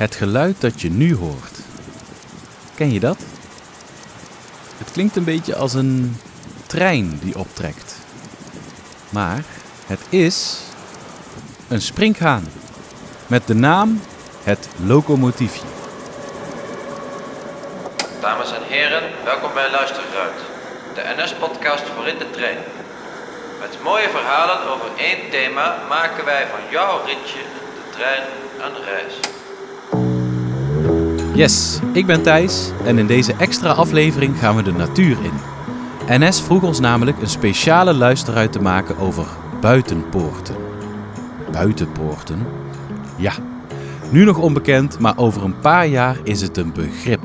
Het geluid dat je nu hoort. Ken je dat? Het klinkt een beetje als een trein die optrekt. Maar het is een springhaan met de naam het locomotiefje. Dames en heren, welkom bij Luisterruit, de NS-podcast voor in de trein. Met mooie verhalen over één thema maken wij van jouw ritje, de trein, een reis. Yes, ik ben Thijs en in deze extra aflevering gaan we de natuur in. NS vroeg ons namelijk een speciale luisteruit te maken over buitenpoorten. Buitenpoorten? Ja, nu nog onbekend, maar over een paar jaar is het een begrip.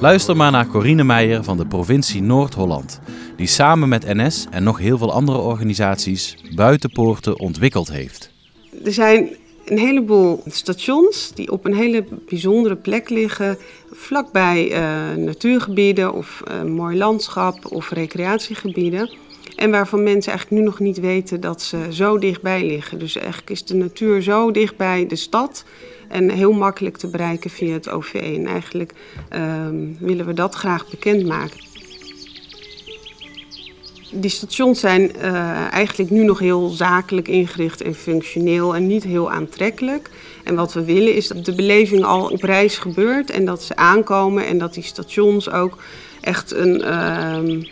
Luister maar naar Corine Meijer van de provincie Noord-Holland, die samen met NS en nog heel veel andere organisaties buitenpoorten ontwikkeld heeft. Er zijn een heleboel stations die op een hele bijzondere plek liggen, vlakbij uh, natuurgebieden of uh, mooi landschap of recreatiegebieden. En waarvan mensen eigenlijk nu nog niet weten dat ze zo dichtbij liggen. Dus eigenlijk is de natuur zo dichtbij de stad en heel makkelijk te bereiken via het OV. En eigenlijk um, willen we dat graag bekendmaken. Die stations zijn uh, eigenlijk nu nog heel zakelijk ingericht en functioneel en niet heel aantrekkelijk. En wat we willen is dat de beleving al op reis gebeurt en dat ze aankomen en dat die stations ook echt een, uh,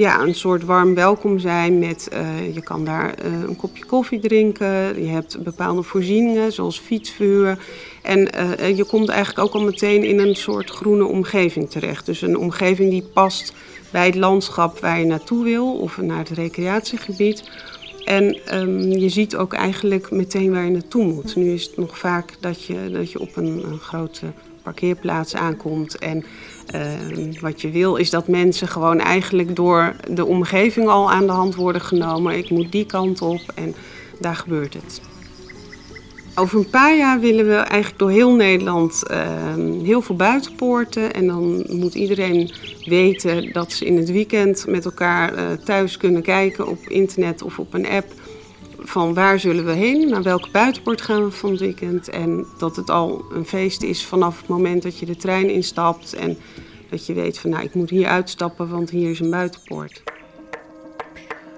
ja, een soort warm welkom zijn. Met, uh, je kan daar uh, een kopje koffie drinken, je hebt bepaalde voorzieningen zoals fietsverhuur. En uh, je komt eigenlijk ook al meteen in een soort groene omgeving terecht. Dus een omgeving die past bij het landschap waar je naartoe wil of naar het recreatiegebied. En um, je ziet ook eigenlijk meteen waar je naartoe moet. Nu is het nog vaak dat je, dat je op een, grote parkeerplaats aankomt. En uh, wat je wil is dat mensen gewoon eigenlijk door de omgeving al aan de hand worden genomen. Ik moet die kant op en daar gebeurt het. Over een paar jaar willen we eigenlijk door heel Nederland uh, heel veel buitenpoorten. En dan moet iedereen weten dat ze in het weekend met elkaar uh, thuis kunnen kijken op internet of op een app. Van waar zullen we heen, naar welke buitenpoort gaan we van het weekend. En dat het al een feest is vanaf het moment dat je de trein instapt. En dat je weet van nou ik moet hier uitstappen, want hier is een buitenpoort.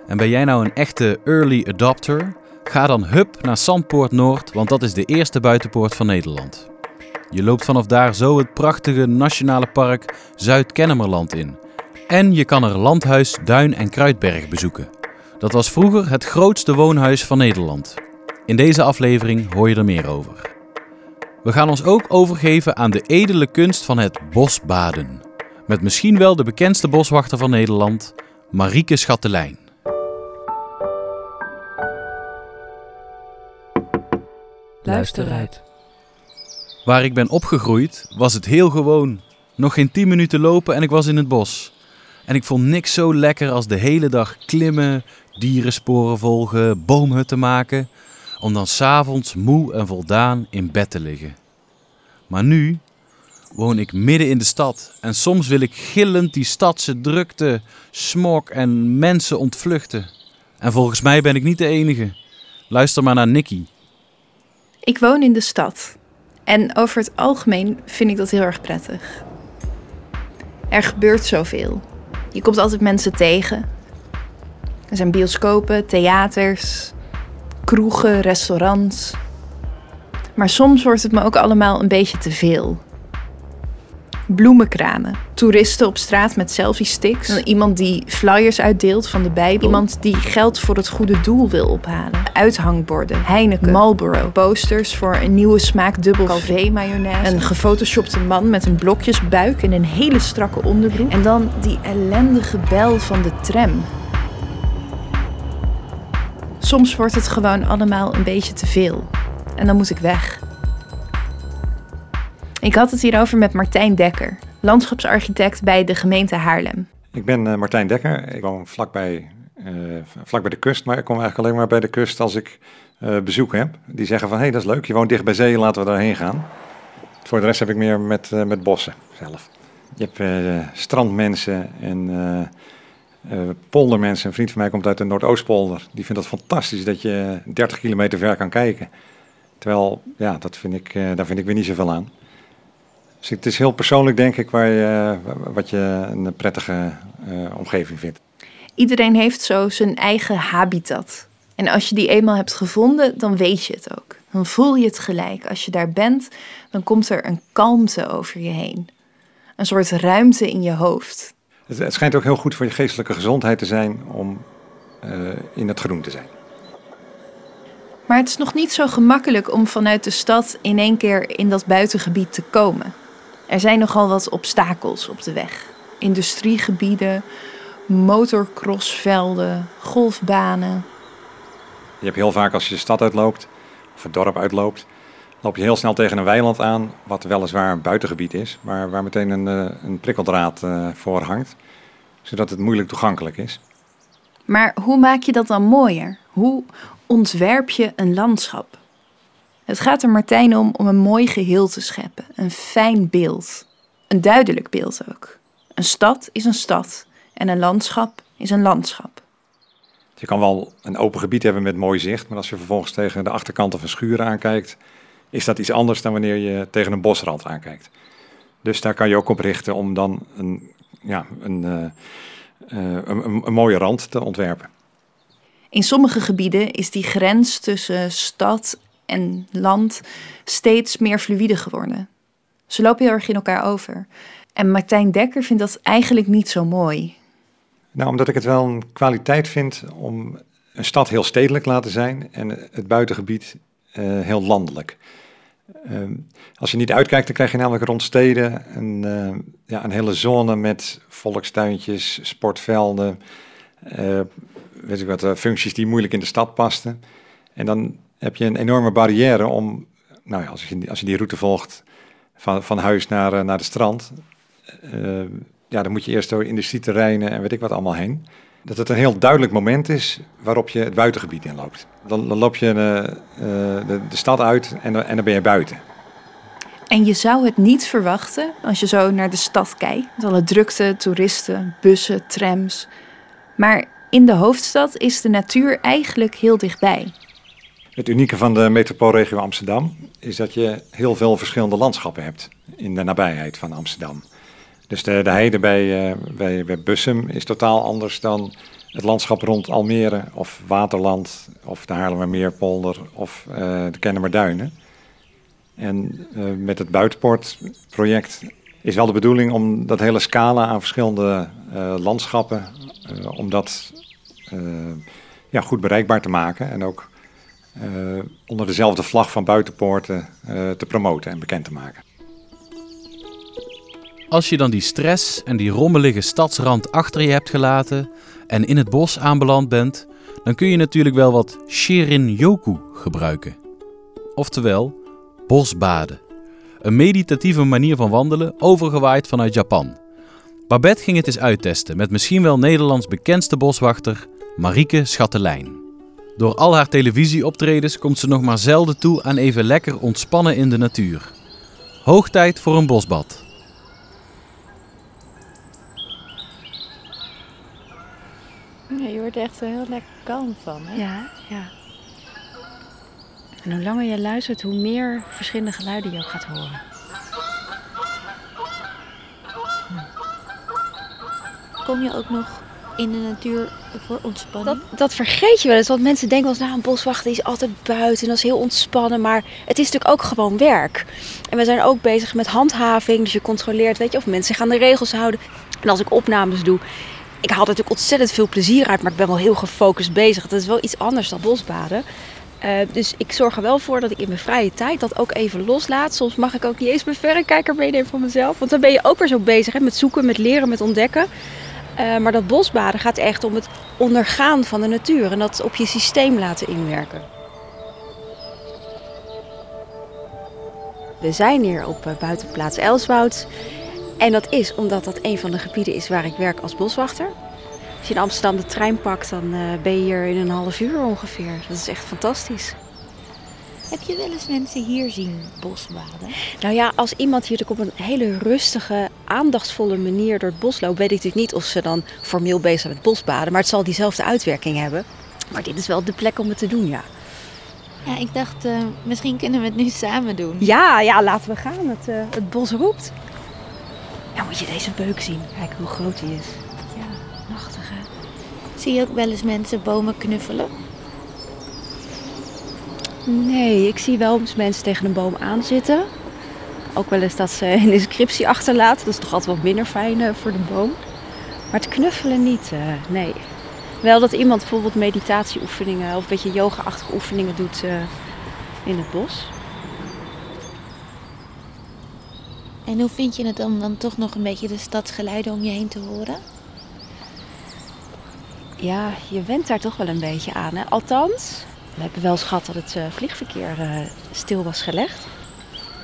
En ben jij nou een echte early adopter? Ga dan hup naar Zandpoort Noord, want dat is de eerste buitenpoort van Nederland. Je loopt vanaf daar zo het prachtige nationale park Zuid-Kennemerland in. En je kan er Landhuis Duin en Kruidberg bezoeken. Dat was vroeger het grootste woonhuis van Nederland. In deze aflevering hoor je er meer over. We gaan ons ook overgeven aan de edele kunst van het bosbaden. Met misschien wel de bekendste boswachter van Nederland, Marieke Schattelijn. Luister uit. Waar ik ben opgegroeid was het heel gewoon. Nog geen 10 minuten lopen en ik was in het bos. En ik vond niks zo lekker als de hele dag klimmen, dierensporen volgen, boomhutten maken, om dan s'avonds moe en voldaan in bed te liggen. Maar nu woon ik midden in de stad en soms wil ik gillend die stadse drukte, smok en mensen ontvluchten. En volgens mij ben ik niet de enige. Luister maar naar Nicky. Ik woon in de stad en over het algemeen vind ik dat heel erg prettig. Er gebeurt zoveel. Je komt altijd mensen tegen. Er zijn bioscopen, theaters, kroegen, restaurants. Maar soms wordt het me ook allemaal een beetje te veel. Bloemenkramen, toeristen op straat met selfie-sticks, iemand die flyers uitdeelt van de Bijbel, iemand die geld voor het goede doel wil ophalen, uithangborden, Heineken, Marlboro, posters voor een nieuwe smaak dubbel Calvé-mayonaise, een gefotoshopte man met een blokjesbuik en een hele strakke onderbroek. En dan die ellendige bel van de tram. Soms wordt het gewoon allemaal een beetje te veel. En dan moet ik weg. Ik had het hierover met Martijn Dekker, landschapsarchitect bij de gemeente Haarlem. Ik ben uh, Martijn Dekker. Ik woon vlakbij, uh, vlakbij de kust, maar ik kom eigenlijk alleen maar bij de kust als ik uh, bezoek heb. Die zeggen van, hé, hey, dat is leuk, je woont dicht bij zee, laten we daarheen gaan. Voor de rest heb ik meer met, met bossen zelf. Je hebt strandmensen en poldermensen. Een vriend van mij komt uit de Noordoostpolder. Die vindt het fantastisch dat je 30 kilometer ver kan kijken. Terwijl, ja, dat vind ik, eh, daar vind ik weer niet zoveel aan. Dus het is heel persoonlijk, denk ik, waar je, wat je een prettige uh, omgeving vindt. Iedereen heeft zo zijn eigen habitat. En als je die eenmaal hebt gevonden, dan weet je het ook. Dan voel je het gelijk. Als je daar bent, dan komt er een kalmte over je heen. Een soort ruimte in je hoofd. Het, het schijnt ook heel goed voor je geestelijke gezondheid te zijn om uh, in het groen te zijn. Maar het is nog niet zo gemakkelijk om vanuit de stad in één keer in dat buitengebied te komen. Er zijn nogal wat obstakels op de weg. Industriegebieden, motorcrossvelden, golfbanen. Je hebt heel vaak als je de stad uitloopt of het dorp uitloopt, loop je heel snel tegen een weiland aan, wat weliswaar een buitengebied is, maar waar meteen een, eh, een prikkeldraad uh, voor hangt, zodat het moeilijk toegankelijk is. Maar hoe maak je dat dan mooier? Hoe ontwerp je een landschap? Het gaat er Martijn om om een mooi geheel te scheppen, een fijn beeld, een duidelijk beeld ook. Een stad is een stad en een landschap is een landschap. Je kan wel een open gebied hebben met mooi zicht, maar als je vervolgens tegen de achterkant van schuren aankijkt, is dat iets anders dan wanneer je tegen een bosrand aankijkt. Dus daar kan je ook op richten om dan een, ja, een, uh, een, een, een mooie rand te ontwerpen. In sommige gebieden is die grens tussen stad en land steeds meer fluïde geworden. Ze lopen heel erg in elkaar over. En Martijn Dekker vindt dat eigenlijk niet zo mooi. Nou, omdat ik het wel een kwaliteit vind om een stad heel stedelijk laten zijn en het buitengebied uh, heel landelijk. Uh, als je niet uitkijkt, dan krijg je namelijk rond steden een, uh, ja, een hele zone met volkstuintjes, sportvelden, uh, weet ik wat, functies die moeilijk in de stad pasten. En dan heb je een enorme barrière om, nou ja, als je, als je die route volgt van, van huis naar, naar de strand, ja, dan moet je eerst door industrieterreinen en weet ik wat allemaal heen. Dat het een heel duidelijk moment is waarop je het buitengebied inloopt. Dan, dan loop je uh, de, de, stad uit en, en dan ben je buiten. En je zou het niet verwachten als je zo naar de stad kijkt. Alle drukte, toeristen, bussen, trams. Maar in de hoofdstad is de natuur eigenlijk heel dichtbij. Het unieke van de metropoolregio Amsterdam is dat je heel veel verschillende landschappen hebt in de nabijheid van Amsterdam. Dus de, de heide bij, uh, bij, bij Bussum is totaal anders dan het landschap rond Almere of Waterland of de Haarlemmermeerpolder of uh, de Kennemerduinen. En uh, met het buitenpoortproject is wel de bedoeling om dat hele scala aan verschillende landschappen, om dat ja, goed bereikbaar te maken en ook onder dezelfde vlag van buitenpoorten te promoten en bekend te maken. Als je dan die stress en die rommelige stadsrand achter je hebt gelaten en in het bos aanbeland bent, dan kun je natuurlijk wel wat Shirin-yoku gebruiken. Oftewel, bosbaden. Een meditatieve manier van wandelen, overgewaaid vanuit Japan. Babette ging het eens uittesten met misschien wel Nederlands bekendste boswachter, Marieke Schattelijn. Door al haar televisieoptredens komt ze nog maar zelden toe aan even lekker ontspannen in de natuur. Hoog tijd voor een bosbad. Ja, je wordt er echt heel lekker kalm van. Hè? Ja, ja. En hoe langer je luistert, hoe meer verschillende geluiden je ook gaat horen. Kom je ook nog in de natuur voor ontspanning? Dat, dat vergeet je wel eens. Want mensen denken wel eens, nou, een boswachter is altijd buiten en dat is heel ontspannen. Maar het is natuurlijk ook gewoon werk. En we zijn ook bezig met handhaving. Dus je controleert, weet je, of mensen zich aan de regels houden. En als ik opnames doe, ik haal er natuurlijk ontzettend veel plezier uit, maar ik ben wel heel gefocust bezig. Dat is wel iets anders dan bosbaden. Uh, dus ik zorg er wel voor dat ik in mijn vrije tijd dat ook even loslaat. Soms mag ik ook niet eens mijn verrekijker meenemen van mezelf. Want dan ben je ook weer zo bezig met zoeken, met leren, met ontdekken. Uh, maar dat bosbaden gaat echt om het ondergaan van de natuur en dat op je systeem laten inwerken. We zijn hier op uh, buitenplaats Elswoud. En dat is omdat dat een van de gebieden is waar ik werk als boswachter. Als je in Amsterdam de trein pakt, dan uh, ben je hier in een half uur ongeveer. Dat is echt fantastisch. Heb je wel eens mensen hier zien bosbaden? Nou ja, als iemand hier op een hele rustige, aandachtsvolle manier door het bos loopt, weet ik natuurlijk niet of ze dan formeel bezig zijn met bosbaden. Maar het zal diezelfde uitwerking hebben. Maar dit is wel de plek om het te doen, ja. Ja, ik dacht, eh, misschien kunnen we het nu samen doen. Ja, ja, laten we gaan. Het, eh, het bos roept. Ja, moet je deze beuk zien. Kijk hoe groot die is. Ja, machtig hè. Zie je ook wel eens mensen bomen knuffelen? Nee, ik zie wel eens mensen tegen een boom aanzitten. Ook wel eens dat ze een inscriptie achterlaten. Dat is toch altijd wat minder fijn eh, voor de boom. Maar het knuffelen niet, eh, nee. Wel dat iemand bijvoorbeeld meditatieoefeningen of een beetje yoga-achtige oefeningen doet eh, in het bos. En hoe vind je het om dan toch nog een beetje de stadsgeluiden om je heen te horen? Ja, je went daar toch wel een beetje aan. Hè? Althans, we hebben wel gehad dat het eh, vliegverkeer eh, stil was gelegd.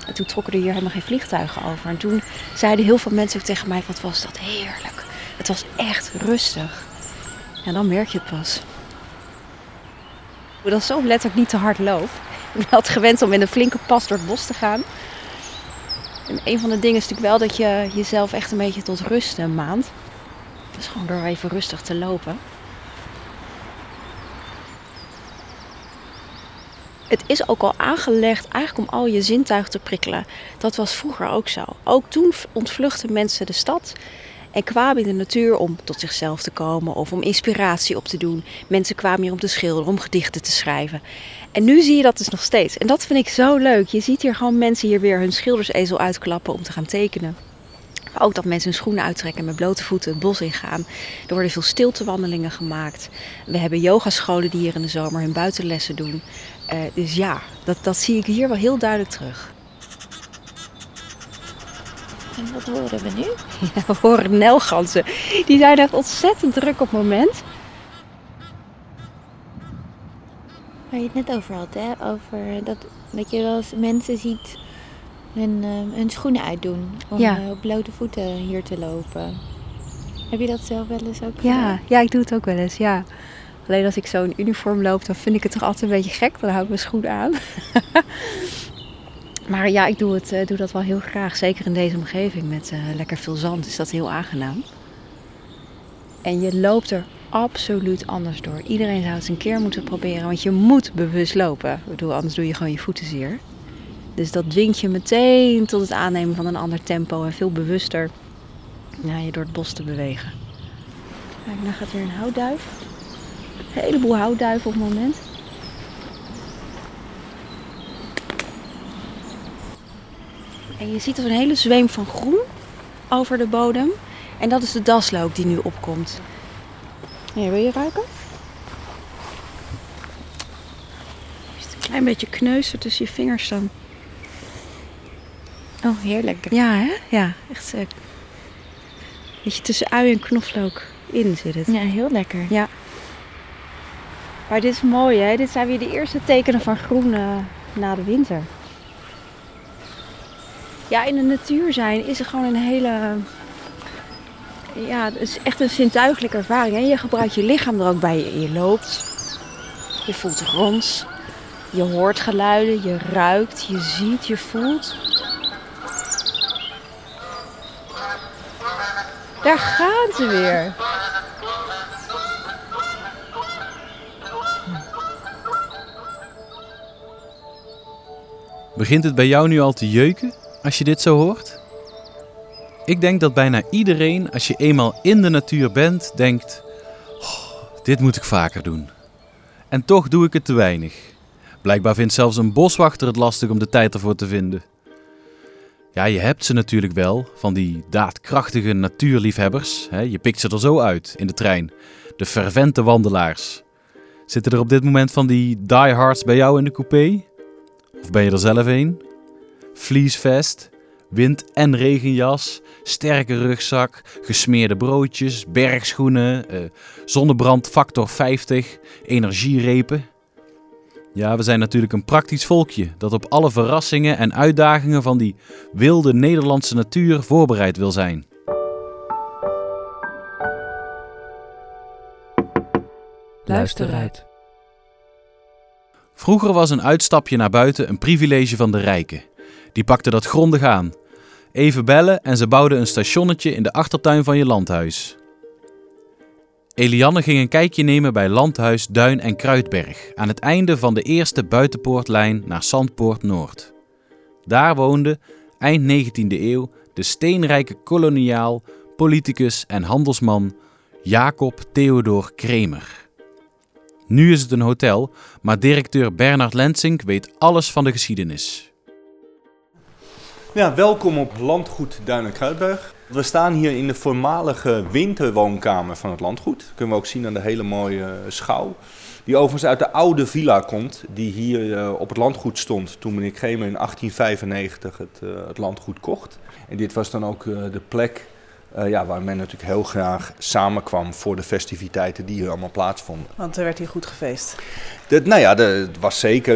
En toen trokken er hier helemaal geen vliegtuigen over. En toen zeiden heel veel mensen tegen mij, wat was dat heerlijk. Het was echt rustig. En dan merk je het pas. Dat is zo letterlijk niet te hard loop. Ik altijd gewend om in een flinke pas door het bos te gaan. En een van de dingen is natuurlijk wel dat je jezelf echt een beetje tot rust eh, maand. Dus gewoon door even rustig te lopen. Het is ook al aangelegd eigenlijk om al je zintuigen te prikkelen. Dat was vroeger ook zo. Ook toen ontvluchten mensen de stad en kwamen in de natuur om tot zichzelf te komen of om inspiratie op te doen. Mensen kwamen hier om te schilderen, om gedichten te schrijven. En nu zie je dat dus nog steeds. En dat vind ik zo leuk. Je ziet hier gewoon mensen hier weer hun schildersezel uitklappen om te gaan tekenen. Maar ook dat mensen hun schoenen uittrekken en met blote voeten het bos ingaan. Er worden veel stiltewandelingen gemaakt. We hebben yogascholen die hier in de zomer hun buitenlessen doen. Uh, dus ja, dat, dat zie ik hier wel heel duidelijk terug. En wat horen we nu? Ja, we horen nelganzen. Die zijn echt ontzettend druk op het moment. Waar je het net over had, hè? Over dat, dat je wel eens mensen ziet hun, uh, hun schoenen uitdoen. Om Ja. uh, op blote voeten hier te lopen. Heb je dat zelf wel eens ook Ja, gedaan? ja, ik doe het ook wel eens, ja. Alleen als ik zo in uniform loop, dan vind ik het toch altijd een beetje gek. Dan hou ik mijn schoenen aan. maar ja, ik doe, het, eh, doe dat wel heel graag. Zeker in deze omgeving met eh, lekker veel zand is dat heel aangenaam. En je loopt er absoluut anders door. Iedereen zou het een keer moeten proberen, want je moet bewust lopen. Ik bedoel, anders doe je gewoon je voeten zeer. Dus dat dwingt je meteen tot het aannemen van een ander tempo en veel bewuster ja, je door het bos te bewegen. Kijk, nou gaat weer een houtduif. Een heleboel houtduiven op het moment. En je ziet er een hele zweem van groen over de bodem. En dat is de daslook die nu opkomt. Hier, wil je ruiken? Een klein beetje kneuzen tussen je vingers dan? Oh, heerlijk. Ja, hè? Ja, echt. Beetje tussen ui en knoflook in zit het. Ja, heel lekker. Ja. Maar dit is mooi, hè? Dit zijn weer de eerste tekenen van groen eh, na de winter. Ja, in de natuur zijn is er gewoon een hele... Ja, het is echt een zintuigelijke ervaring. Hè? Je gebruikt je lichaam er ook bij. Je loopt, je voelt de grond, je hoort geluiden, je ruikt, je ziet, je voelt. Daar gaan ze weer. Begint het bij jou nu al te jeuken als je dit zo hoort? Ik denk dat bijna iedereen, als je eenmaal in de natuur bent, denkt: "Oh, dit moet ik vaker doen. En toch doe ik het te weinig. Blijkbaar vindt zelfs een boswachter het lastig om de tijd ervoor te vinden. Ja, je hebt ze natuurlijk wel, van die daadkrachtige natuurliefhebbers. Je pikt ze er zo uit in de trein. De fervente wandelaars. Zitten er op dit moment van die diehards bij jou in de coupé? Of ben je er zelf een? Vliesvest, wind- en regenjas, sterke rugzak, gesmeerde broodjes, bergschoenen, eh, zonnebrand factor 50, energierepen. Ja, we zijn natuurlijk een praktisch volkje dat op alle verrassingen en uitdagingen van die wilde Nederlandse natuur voorbereid wil zijn. Luister uit. Vroeger was een uitstapje naar buiten een privilege van de rijken. Die pakten dat grondig aan. Even bellen en ze bouwden een stationnetje in de achtertuin van je landhuis. Elianne ging een kijkje nemen bij Landhuis Duin en Kruidberg aan het einde van de eerste buitenpoortlijn naar Zandpoort Noord. Daar woonde, eind 19e eeuw, de steenrijke koloniaal, politicus en handelsman Jacob Theodor Kremer. Nu is het een hotel, maar directeur Bernard Lensink weet alles van de geschiedenis. Ja, welkom op Landgoed Duin en Kruidberg. We staan hier in de voormalige winterwoonkamer van het landgoed. Dat kunnen we ook zien aan de hele mooie schouw. Die overigens uit de oude villa komt, die hier uh, op het landgoed stond toen meneer Kremer in 1895 het, uh, het landgoed kocht. En dit was dan ook de plek ja, waar men natuurlijk heel graag samenkwam voor de festiviteiten die hier allemaal plaatsvonden. Want er werd hier goed gefeest. Dat, nou ja, het was zeker.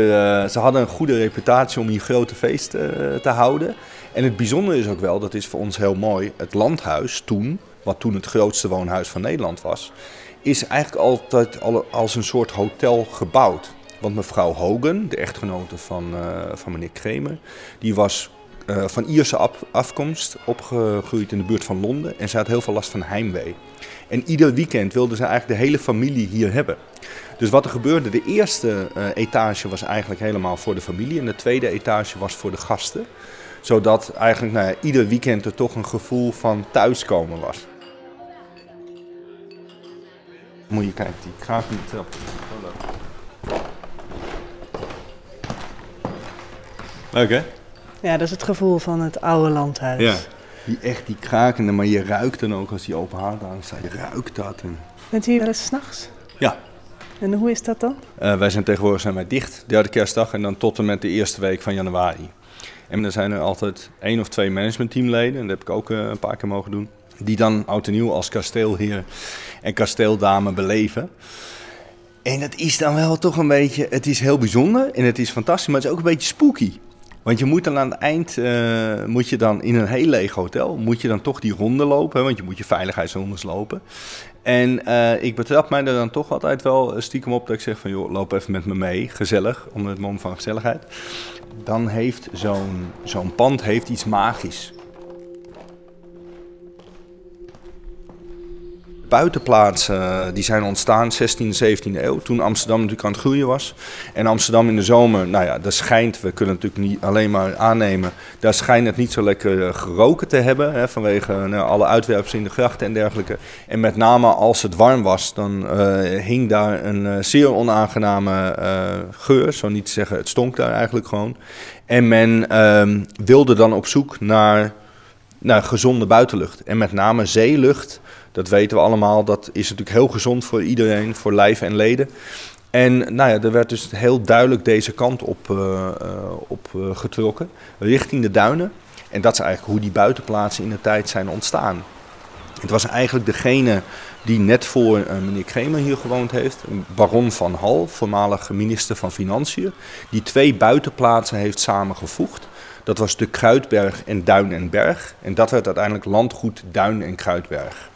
ze hadden een goede reputatie om hier grote feesten te houden. En het bijzondere is ook wel, dat is voor ons heel mooi, het landhuis toen, wat toen het grootste woonhuis van Nederland was, is eigenlijk altijd als een soort hotel gebouwd. Want mevrouw Hogan, de echtgenote van, van meneer Kremer, die was uh, van Ierse afkomst, opgegroeid in de buurt van Londen en ze had heel veel last van heimwee. En ieder weekend wilde ze eigenlijk de hele familie hier hebben. Dus wat er gebeurde, de eerste uh, etage was eigenlijk helemaal voor de familie en de tweede etage was voor de gasten zodat eigenlijk nou ja, ieder weekend er toch een gevoel van thuiskomen was. Moet je kijken, die kraak de trap. Ja, dat is het gevoel van het oude landhuis. Ja, die echt die krakende, maar je ruikt dan ook als die open haard aan staat. Je ruikt dat. En... Bent u hier wel eens s'nachts? Ja. En hoe is dat dan? Uh, wij zijn tegenwoordig zijn wij dicht, derde kerstdag en dan tot en met de eerste week van januari. En er zijn er altijd één of twee managementteamleden, en dat heb ik ook eh, een paar keer mogen doen, die dan oud en nieuw als kasteelheer en kasteeldame beleven. En dat is dan wel toch een beetje, het is heel bijzonder en het is fantastisch, maar het is ook een beetje spooky. Want je moet dan aan het eind, uh, moet je dan in een heel leeg hotel, moet je dan toch die ronde lopen, want je moet je veiligheidsrondes lopen. En uh, ik betrap mij er dan toch altijd wel stiekem op dat ik zeg van joh, loop even met me mee, gezellig, onder het mom van gezelligheid. Dan heeft zo'n zo'n pand heeft iets magisch. Buitenplaatsen eh, die zijn ontstaan 16e, 17e eeuw. Toen Amsterdam natuurlijk aan het groeien was. En Amsterdam in de zomer, nou ja, daar schijnt, we kunnen natuurlijk niet alleen maar aannemen, daar schijnt het niet zo lekker eh, geroken te hebben. Hè, vanwege nou, alle uitwerpers in de grachten en dergelijke. En met name als het warm was, dan hing daar een zeer onaangename geur. Zo niet te zeggen, het stonk daar eigenlijk gewoon. En men ehm, wilde dan op zoek naar, naar gezonde buitenlucht. En met name zeelucht dat weten we allemaal. Dat is natuurlijk heel gezond voor iedereen, voor lijf en leden. En nou ja, er werd dus heel duidelijk deze kant op, uh, op uh, getrokken, richting de duinen. En dat is eigenlijk hoe die buitenplaatsen in de tijd zijn ontstaan. Het was eigenlijk degene die net voor meneer Kremer hier gewoond heeft, baron van Hal, voormalig minister van Financiën, die twee buitenplaatsen heeft samengevoegd. Dat was de Kruidberg en Duin en Berg. En dat werd uiteindelijk landgoed Duin en Kruidberg.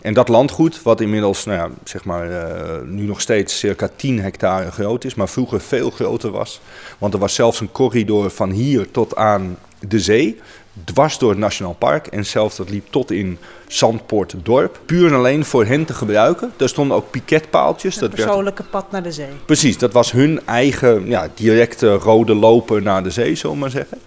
En dat landgoed, wat inmiddels nou ja, zeg maar, uh, nu nog steeds circa 10 hectare groot is, maar vroeger veel groter was. Want er was zelfs een corridor van hier tot aan de zee, dwars door het Nationaal Park. En zelfs dat liep tot in Zandpoort dorp. Puur en alleen voor hen te gebruiken. Er stonden ook piketpaaltjes. Het persoonlijke pad naar de zee. Precies, dat was hun eigen ja, directe rode loper naar de zee, zullen we maar zeggen.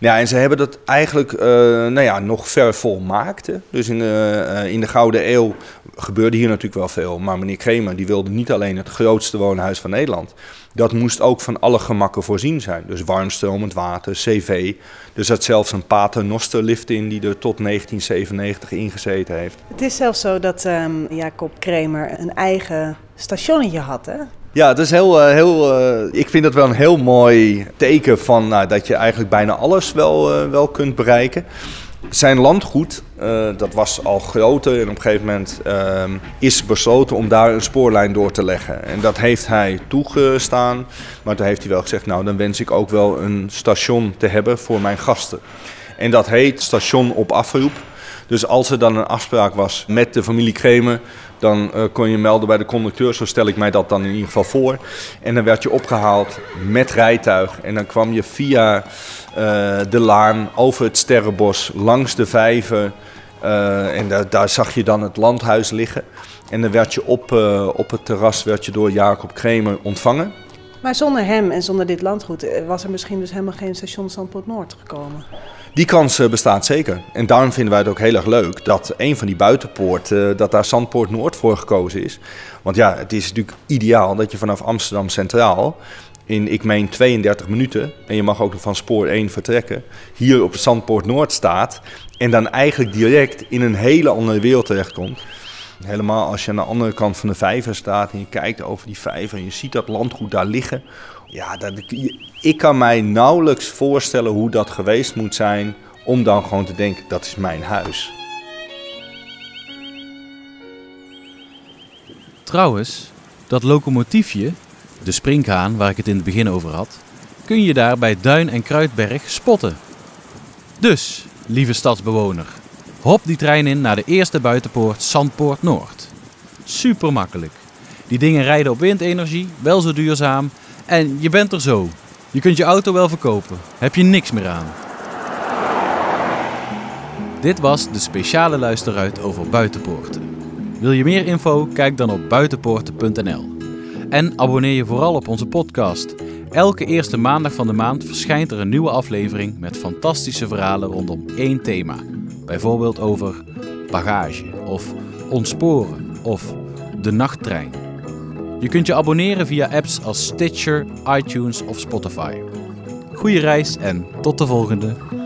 Ja, en ze hebben dat eigenlijk uh, nou ja, nog ver volmaakt. Dus in de, uh, in de Gouden Eeuw gebeurde hier natuurlijk wel veel. Maar meneer Kremer die wilde niet alleen het grootste woonhuis van Nederland. Dat moest ook van alle gemakken voorzien zijn. Dus warmstromend water, cv. Er zat zelfs een paternosterlift in die er tot 1997 heeft. Het is zelfs zo dat um, Jacob Kremer een eigen stationnetje had, hè? Ja, dat is heel, uh, heel uh, ik vind dat wel een heel mooi teken van nou, dat je eigenlijk bijna alles wel, uh, wel kunt bereiken. Zijn landgoed, uh, dat was al groter en op een gegeven moment uh, is besloten om daar een spoorlijn door te leggen. En dat heeft hij toegestaan, maar toen heeft hij wel gezegd, nou dan wens ik ook wel een station te hebben voor mijn gasten. En dat heet station op afroep. Dus als er dan een afspraak was met de familie Kremer, dan uh, kon je melden bij de conducteur. Zo stel ik mij dat dan in ieder geval voor. En dan werd je opgehaald met rijtuig. En dan kwam je via uh, de laan over het Sterrenbos, langs de vijver Eh, en daar, daar zag je dan het landhuis liggen. En dan werd je op, eh, op het terras werd je door Jacob Kremer ontvangen. Maar zonder hem en zonder dit landgoed eh, was er misschien dus helemaal geen station Zandpoort Noord gekomen. Die kans eh, bestaat zeker. En daarom vinden wij het ook heel erg leuk dat een van die buitenpoorten, dat daar Zandpoort Noord voor gekozen is. Want ja, het is natuurlijk ideaal dat je vanaf Amsterdam Centraal in, ik meen, 32 minuten, en je mag ook van spoor 1 vertrekken, hier op Zandpoort Noord staat. En dan eigenlijk direct in een hele andere wereld terechtkomt. Helemaal als je aan de andere kant van de vijver staat en je kijkt over die vijver en je ziet dat landgoed daar liggen. Ja, dat, ik kan mij nauwelijks voorstellen hoe dat geweest moet zijn om dan gewoon te denken, dat is mijn huis. Trouwens, dat locomotiefje, de springhaan waar ik het in het begin over had, kun je daar bij Duin en Kruidberg spotten. Dus, lieve stadsbewoner, hop die trein in naar de eerste buitenpoort Zandpoort Noord. Super makkelijk. Die dingen rijden op windenergie, wel zo duurzaam en je bent er zo. Je kunt je auto wel verkopen, heb je niks meer aan. Dit was de speciale luisteruit over buitenpoorten. Wil je meer info? Kijk dan op buitenpoorten.nl. En abonneer je vooral op onze podcast. Elke eerste maandag van de maand verschijnt er een nieuwe aflevering met fantastische verhalen rondom één thema. Bijvoorbeeld over bagage of ontsporen of de nachttrein. Je kunt je abonneren via apps als Stitcher, iTunes of Spotify. Goeie reis en tot de volgende!